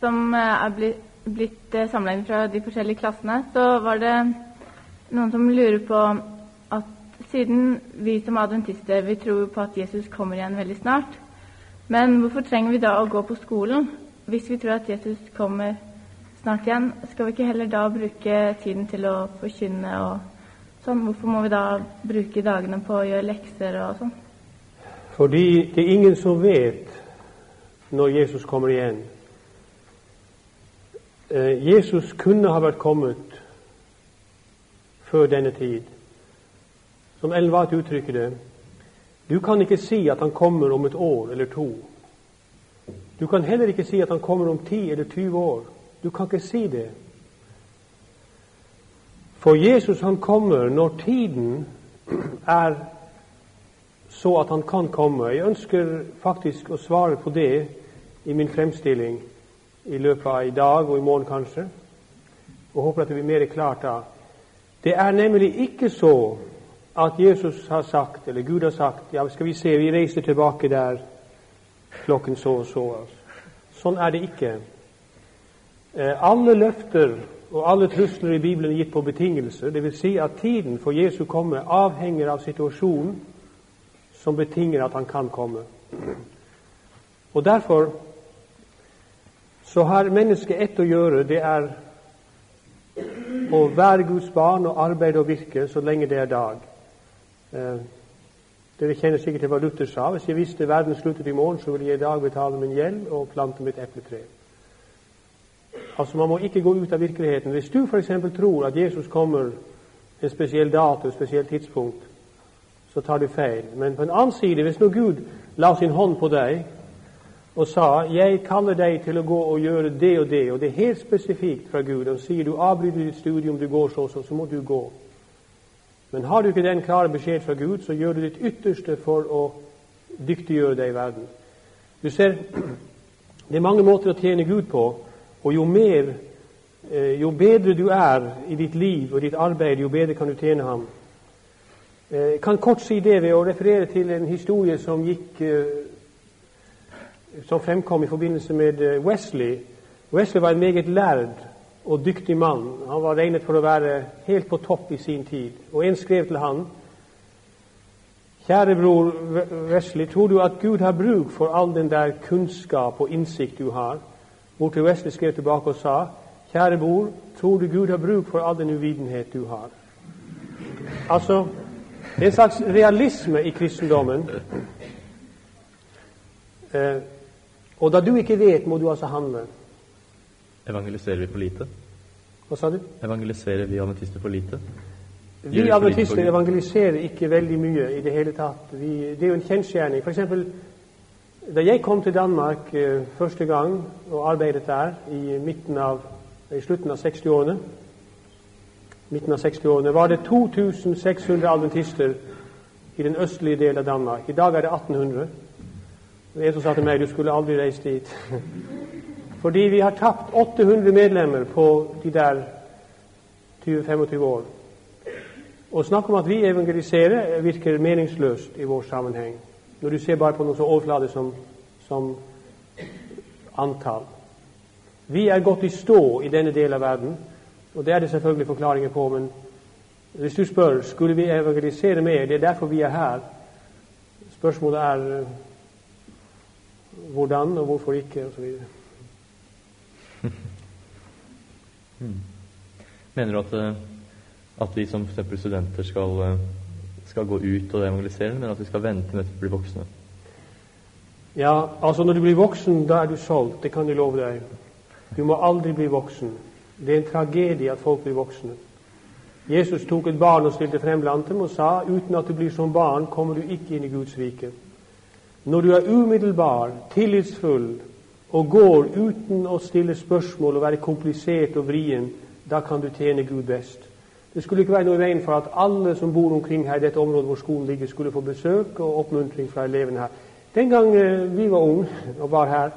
som eh, er blitt, blitt eh, samla inn fra de forskjellige klassene, så var det noen som lurer på at siden vi som adventister vi tror på at Jesus kommer igjen veldig snart, men hvorfor trenger vi da å gå på skolen hvis vi tror at Jesus kommer snart igjen? Skal vi ikke heller da bruke tiden til å forkynne og sånn? Hvorfor må vi da bruke dagene på å gjøre lekser og sånn? Fordi det er ingen som vet når Jesus kommer igjen. Eh, Jesus kunne ha vært kommet før denne tid. Som Ellen Wath uttrykker det du kan ikke si at han kommer om et år eller to. Du kan heller ikke si at han kommer om ti eller 20 år. Du kan ikke si det. For Jesus han kommer når tiden er så at han kan komme. Jeg ønsker faktisk å svare på det i min fremstilling i løpet av i dag og i morgen kanskje, og håper at det blir mer klart da. Det er nemlig ikke så at Jesus har sagt, eller Gud har sagt ja, skal vi se, vi reiser tilbake der klokken så og så. Sånn er det ikke. Eh, alle løfter og alle trusler i Bibelen er gitt på betingelser. Dvs. Si at tiden for Jesu komme avhenger av situasjonen som betinger at han kan komme. Og Derfor så har mennesket ett å gjøre. Det er å være Guds barn og arbeide og virke så lenge det er dag. Eh, dere kjenner sikkert til hva Luther sa. Hvis jeg visste verden sluttet i morgen, så ville jeg i dag betale min gjeld og plante mitt epletre. Altså, Man må ikke gå ut av virkeligheten. Hvis du f.eks. tror at Jesus kommer en spesiell dato, et spesielt tidspunkt, så tar du feil. Men på en annen side, hvis nå Gud la sin hånd på deg og sa 'Jeg kaller deg til å gå og gjøre det og det', og det er helt spesifikt fra Gud, og sier du avbryter ditt studium, du går så og så, så må du gå. Men har du ikke den klare beskjed fra Gud, så gjør du ditt ytterste for å dyktiggjøre deg i verden. Du ser, Det er mange måter å tjene Gud på, og jo, mer, eh, jo bedre du er i ditt liv og ditt arbeid, jo bedre kan du tjene ham. Jeg eh, kan kort si det ved å referere til en historie som gikk eh, som fremkom i forbindelse med Wesley. Wesley var en meget lærd og dyktig mann. Han var regnet for å være helt på topp i sin tid. Og en skrev til han Kjære bror Wesley, tror du at Gud har bruk for all den der kunnskap og innsikt du har? Hvortil Wesley skrev tilbake og sa Kjære bror, tror du Gud har bruk for all den uvitenhet du har? Altså, det er en slags realisme i kristendommen. Eh, og da du ikke vet, må du altså handle. Evangeliserer vi for lite? Hva sa du? Evangeliserer vi adventister for lite? Vi adventister evangeliserer ikke veldig mye i det hele tatt. Vi, det er jo en kjensgjerning. F.eks. da jeg kom til Danmark eh, første gang og arbeidet der i, av, i slutten av 60-årene midten av 60-årene, var det 2600 adventister i den østlige delen av Danmark. I dag er det 1800. Som sa til meg du skulle aldri reist dit. Fordi vi har tapt 800 medlemmer på de der 20-25 år. Å snakke om at vi evangeliserer, virker meningsløst i vår sammenheng. Når du ser bare på noe så overfladisk som, som antall. Vi er gått i stå i denne delen av verden, og det er det selvfølgelig forklaringer på. Men hvis du spør skulle vi evangelisere mer, det er derfor vi er her. Spørsmålet er hvordan og hvorfor ikke, osv. Mm. Mener du at, eh, at vi som f.eks. studenter skal, eh, skal, gå ut og evangelisere, men at vi skal vente med å bli voksne? Ja, altså når du blir voksen, da er du solgt. Det kan jeg love deg. Du må aldri bli voksen. Det er en tragedie at folk blir voksne. Jesus tok et barn og stilte frem blant dem og sa uten at du blir som barn, kommer du ikke inn i Guds rike. Når du er umiddelbar, tillitsfull, og går uten å stille spørsmål og være komplisert og vrien, da kan du tjene Gud best. Det skulle ikke være noe i veien for at alle som bor omkring her i dette området hvor skolen ligger, skulle få besøk og oppmuntring fra elevene her. Den gang eh, vi var unge og var her,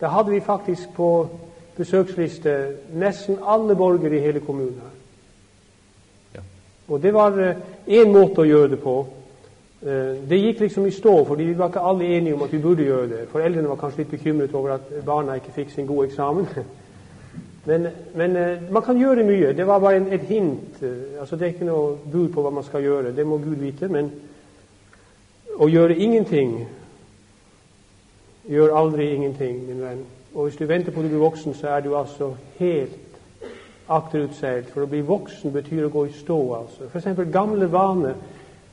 da hadde vi faktisk på besøksliste nesten alle borgere i hele kommunen her. Ja. Og det var én eh, måte å gjøre det på. Eh, Det gikk liksom i stå, fordi vi var ikke alle enige om at vi burde gjøre det. Foreldrene var kanskje litt bekymret over at barna ikke fikk sin gode eksamen. Men, men eh, man kan gjøre mye. Det var bare en, et hint. eh, Altså Det er ikke noe bud på hva man skal gjøre. Det må Gud vite. Men å gjøre ingenting gjør aldri ingenting, min venn. Og hvis du venter på å bli voksen, så er du altså helt akterutseilt. For å bli voksen betyr å gå i stå, altså. Eksempel gamle vaner.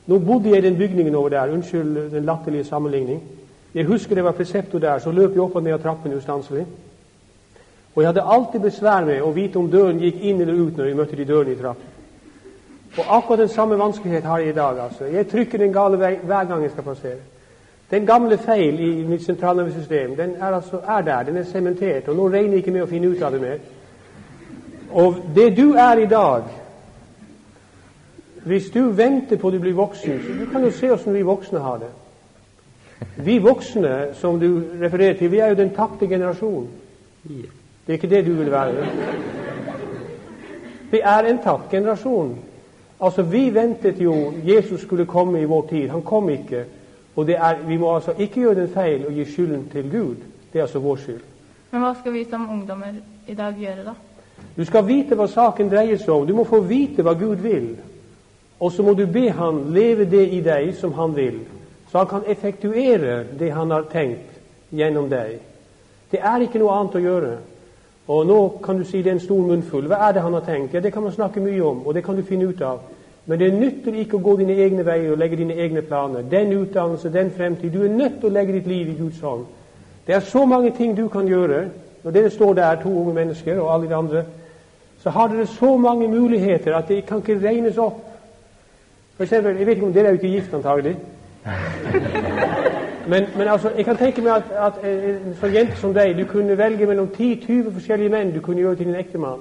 Nå bodde jeg i den bygningen over der. Unnskyld den latterlige sammenligning. Jeg husker det var preceptor der, så løp jeg opp og ned av trappene ustanselig. Og jeg hadde alltid besvær med å vite om døren gikk inn eller ut når jeg møtte de dørene i trappen. Og akkurat den samme vanskelighet har jeg i dag. altså. Jeg trykker den gale vei hver gang jeg skal passere. Den gamle feil i mitt sentralnervesystem den er, altså, er der. Den er sementert. Og nå regner jeg ikke med å finne ut av det mer. Og det du er i dag Hvis du venter på å du blir voksen Du kan jo se åssen vi voksne har det. Vi voksne som du refererer til, vi er jo den tapte generasjonen. Det er ikke det du vil være. Vi er en tapt generasjon. Altså, Vi ventet jo Jesus skulle komme i vår tid. Han kom ikke. Og det er, Vi må altså ikke gjøre den feil og gi skylden til Gud. Det er altså vår skyld. Men hva skal vi som ungdommer i dag gjøre, da? Du skal vite hva saken dreier seg om. Du må få vite hva Gud vil. Og så må du be Han leve det i deg som Han vil, så Han kan effektuere det Han har tenkt gjennom deg. Det er ikke noe annet å gjøre. Og nå kan du si det er en stor munnfull. Hva er det Han har tenkt? Ja, Det kan man snakke mye om, og det kan du finne ut av. Men det nytter ikke å gå dine egne veier og legge dine egne planer. Den utdannelse, den fremtid. Du er nødt til å legge ditt liv i Guds hånd. Det er så mange ting du kan gjøre. Når dere står der, to unge mennesker og alle de andre, så har dere så mange muligheter at det kan ikke regnes opp. For eksempel, jeg vet ikke om Dere er jo ikke gift, antagelig. Men, men altså, jeg kan tenke meg at, at en sånn jente som deg du kunne velge mellom 10-20 forskjellige menn du kunne gjøre til din ektemann.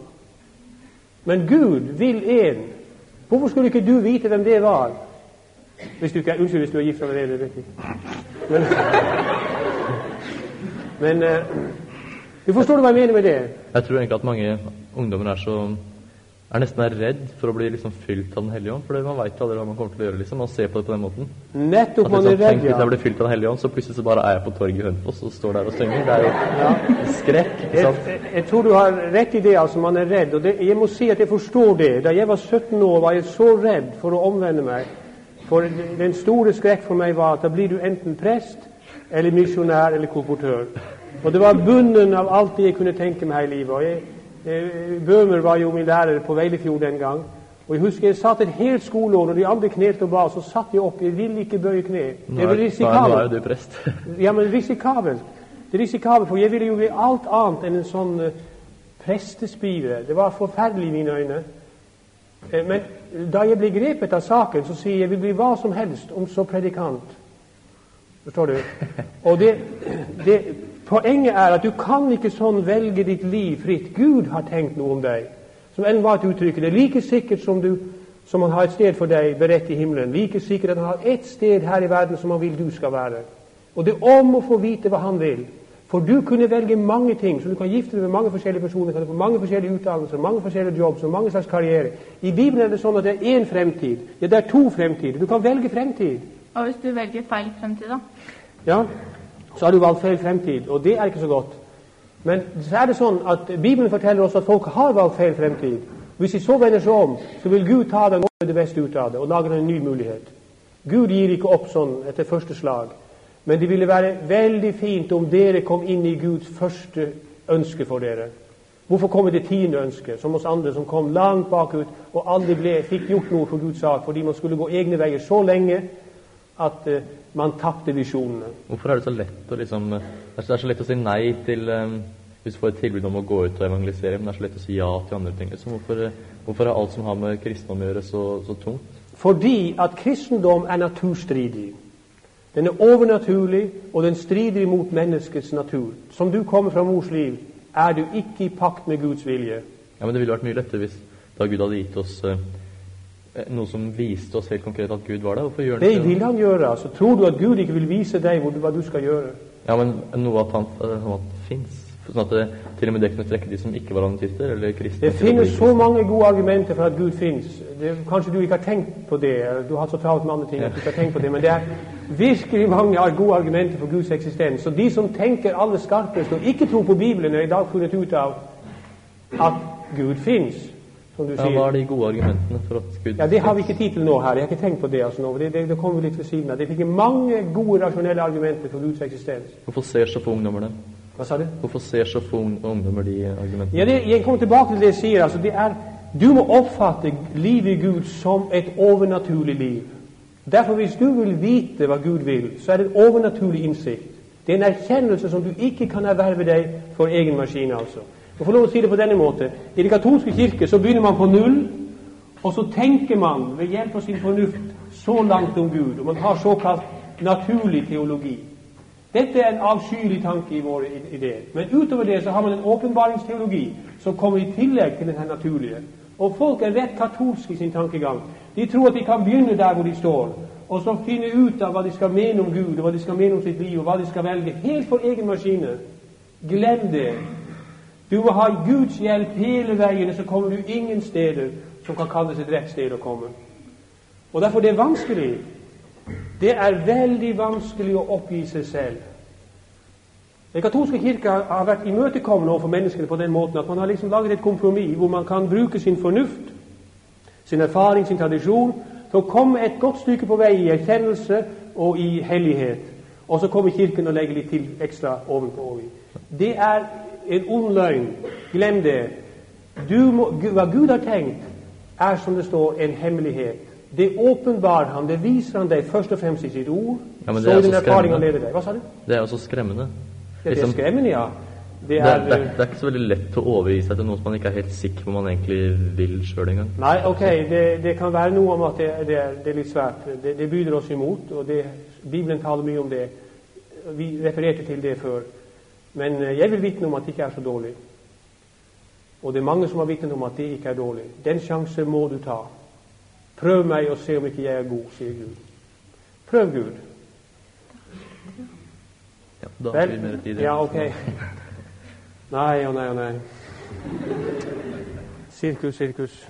Men Gud vil én. Hvorfor skulle ikke du vite hvem det var? Hvis du ikke er, Unnskyld hvis du er gift allerede. det vet ikke. Men, men eh, du forstår hva jeg mener med det? Jeg tror egentlig at mange ungdommer er så er nesten er redd for å bli liksom fylt av Den hellige ånd. For man veit aldri hva man kommer til å gjøre. liksom, Man ser på det på den måten. Nettopp At man liksom, er redd, ja. hvis jeg blir fylt av Den hellige ånd, så plutselig så bare er jeg på torget i Hønefoss og står der og synger. Det er jo skrekk. ikke Jeg, sant? jeg, jeg tror du har rett i det. altså Man er redd. og det, Jeg må si at jeg forstår det. Da jeg var 17 år, var jeg så redd for å omvende meg. For den store skrekk for meg var at da blir du enten prest eller misjonær eller kolportør. Og det var bunnen av alt det jeg kunne tenke meg i livet. Og jeg, Bøhmer var jo min lærer på Veilefjord den gang. Og jeg husker jeg satt et helt skoleår, når de andre knelte og ba, så satt jeg opp. Jeg ville ikke bøye kne. Det var er, nå er risikabelt. du prest. Ja, men risikabelt. Det er risikabelt, for jeg ville jo bli alt annet enn en sånn uh, prestespire. Det var forferdelig i mine øyne. Eh, men da jeg ble grepet av saken, så sier jeg jeg vil bli hva som helst, om så predikant. Forstår du? Og det, det, Poenget er at du kan ikke sånn velge ditt liv fritt. Gud har tenkt noe om deg. Som ellen var et uttrykk. Det like sikkert som, du, som han har et sted for deg beredt i himmelen. Like sikkert at han har ett sted her i verden som han vil du skal være. Og det er om å få vite hva han vil. For du kunne velge mange ting. Så du kan gifte deg med mange forskjellige personer, kan du få mange forskjellige utdannelser, mange forskjellige jobs og mange slags karriere. I Bibelen er det sånn at det er én fremtid. Ja, det er to fremtider. Du kan velge fremtid. Og hvis du velger feil fremtid, da? Ja, så har du valgt feil fremtid, og det er ikke så godt. Men så er det sånn at Bibelen forteller oss at folk har valgt feil fremtid. Hvis de så vender seg om, så vil Gud ta dem med det beste ut av det og lage en ny mulighet. Gud gir ikke opp sånn etter første slag. Men det ville være veldig fint om dere kom inn i Guds første ønske for dere. Hvorfor kom det tiende ønsket, som oss andre som kom langt bakut og aldri ble, fikk gjort noe for Guds sak fordi man skulle gå egne veier så lenge at uh, man tapte visjonene. Hvorfor er det så lett å liksom Det er så- det er så lett å si nei til um, Hvis du får et tilbud om å gå ut og evangelisere, men det er så lett å si ja til andre ting. Liksom. Hvorfor, eh, hvorfor er alt som har med kristendom å gjøre, så, så tungt? Fordi at kristendom er naturstridig. Den er overnaturlig, og den strider imot menneskets natur. Som du kommer fra mors liv, er du ikke i pakt med Guds vilje. Ja, men Det ville vært mye lettere hvis da Gud hadde gitt oss eh, noe som viste oss helt konkret at Gud var der. Hvorfor gjør han Det Det vil han gjøre. altså. tror du at Gud ikke vil vise deg hva du skal gjøre? Ja, men noe at han uh, at fins. Sånn at det, til og med det kunne trekke de som ikke var adventister eller kristne. Det finnes så mange gode argumenter for at Gud fins. Kanskje du ikke har tenkt på det. Du har så travelt med andre ting at du ikke har tenkt på det. Men det er virkelig mange gode argumenter for Guds eksistens. Så de som tenker aller skarpest og ikke tror på Bibelen, har i dag funnet ut av at Gud fins, som du Ja, hva er de gode argumentene for at Gud Ja, Det har vi ikke tid til nå her. Jeg har ikke tenkt på det. altså nå. Det, det, det kommer vi litt ved siden av. Det fikk mange gode, rasjonelle argumenter for Guds eksistens. Hvorfor ser så få ungdommer det? Hva sa du? Hvorfor ser så få ungdommer de argumentene? Ja, det, jeg kommer tilbake til det jeg sier. altså det er, Du må oppfatte livet i Gud som et overnaturlig liv. Derfor Hvis du vil vite hva Gud vil, så er det en overnaturlig innsikt. Det er en erkjennelse som du ikke kan erverve deg for egen maskin. altså. Jeg får lov å si det på denne måte. I den katolske kirke så begynner man på null, og så tenker man ved hjelp av sin fornuft så langt om Gud. Og man har såkalt naturlig teologi. Dette er en avskyelig tanke i våre ideer. Men utover det så har man en åpenbaringsteologi som kommer i tillegg til den naturlige. Og folk er rett katolske i sin tankegang. De tror at de kan begynne der hvor de står, og så finne ut av hva de skal mene om Gud, og hva de skal mene om sitt liv, og hva de skal velge, helt for egen maskine. Glem det. Du må ha Guds hjelp hele veien, så kommer du ingen steder som kan kalles et rett sted å komme. Og derfor det er vanskelig. Det er veldig vanskelig å oppgi seg selv. Den katolske kirke har- vært imøtekommende overfor menneskene på den måten at man har liksom laget et kompromiss hvor man kan bruke sin fornuft, sin erfaring, sin tradisjon, til å komme et godt stykke på vei i erkjennelse og i hellighet. Og så kommer Kirken og legger litt til ekstra ovenpå. Det er en ond løgn. Glem det. Må, hva Gud har tenkt, er som det står, en hemmelighet. Det åpenbarer han, det viser han deg først og fremst i sitt ord, Ja, men det så er i den så erfaring han skremmende. leder deg. Hva sa du? Det er jo så skremmende. Ja, det er Liksom, skremmende, ja. Det er, det, er, det er ikke så veldig lett å overgi seg til noe som man ikke er helt sikker på man egentlig vil sjøl engang. Nei, ok, det, det kan være noe om at det, det, er, det litt svært. Det, det byr oss imot, og det, Bibelen taler mye om det. Vi refererte til det før. Men eh, jeg vil vitne om at det ikke er så dårlig. Og det er mange som har vitnet om at det ikke er dårlig. Den sjanse må du ta. Prøv meg og se om ikke jeg er god, sier Gud. Prøv Gud. Ja, da har vi mer tid. Ja, ok. Nei og nei og nei. Sirkus, sirkus.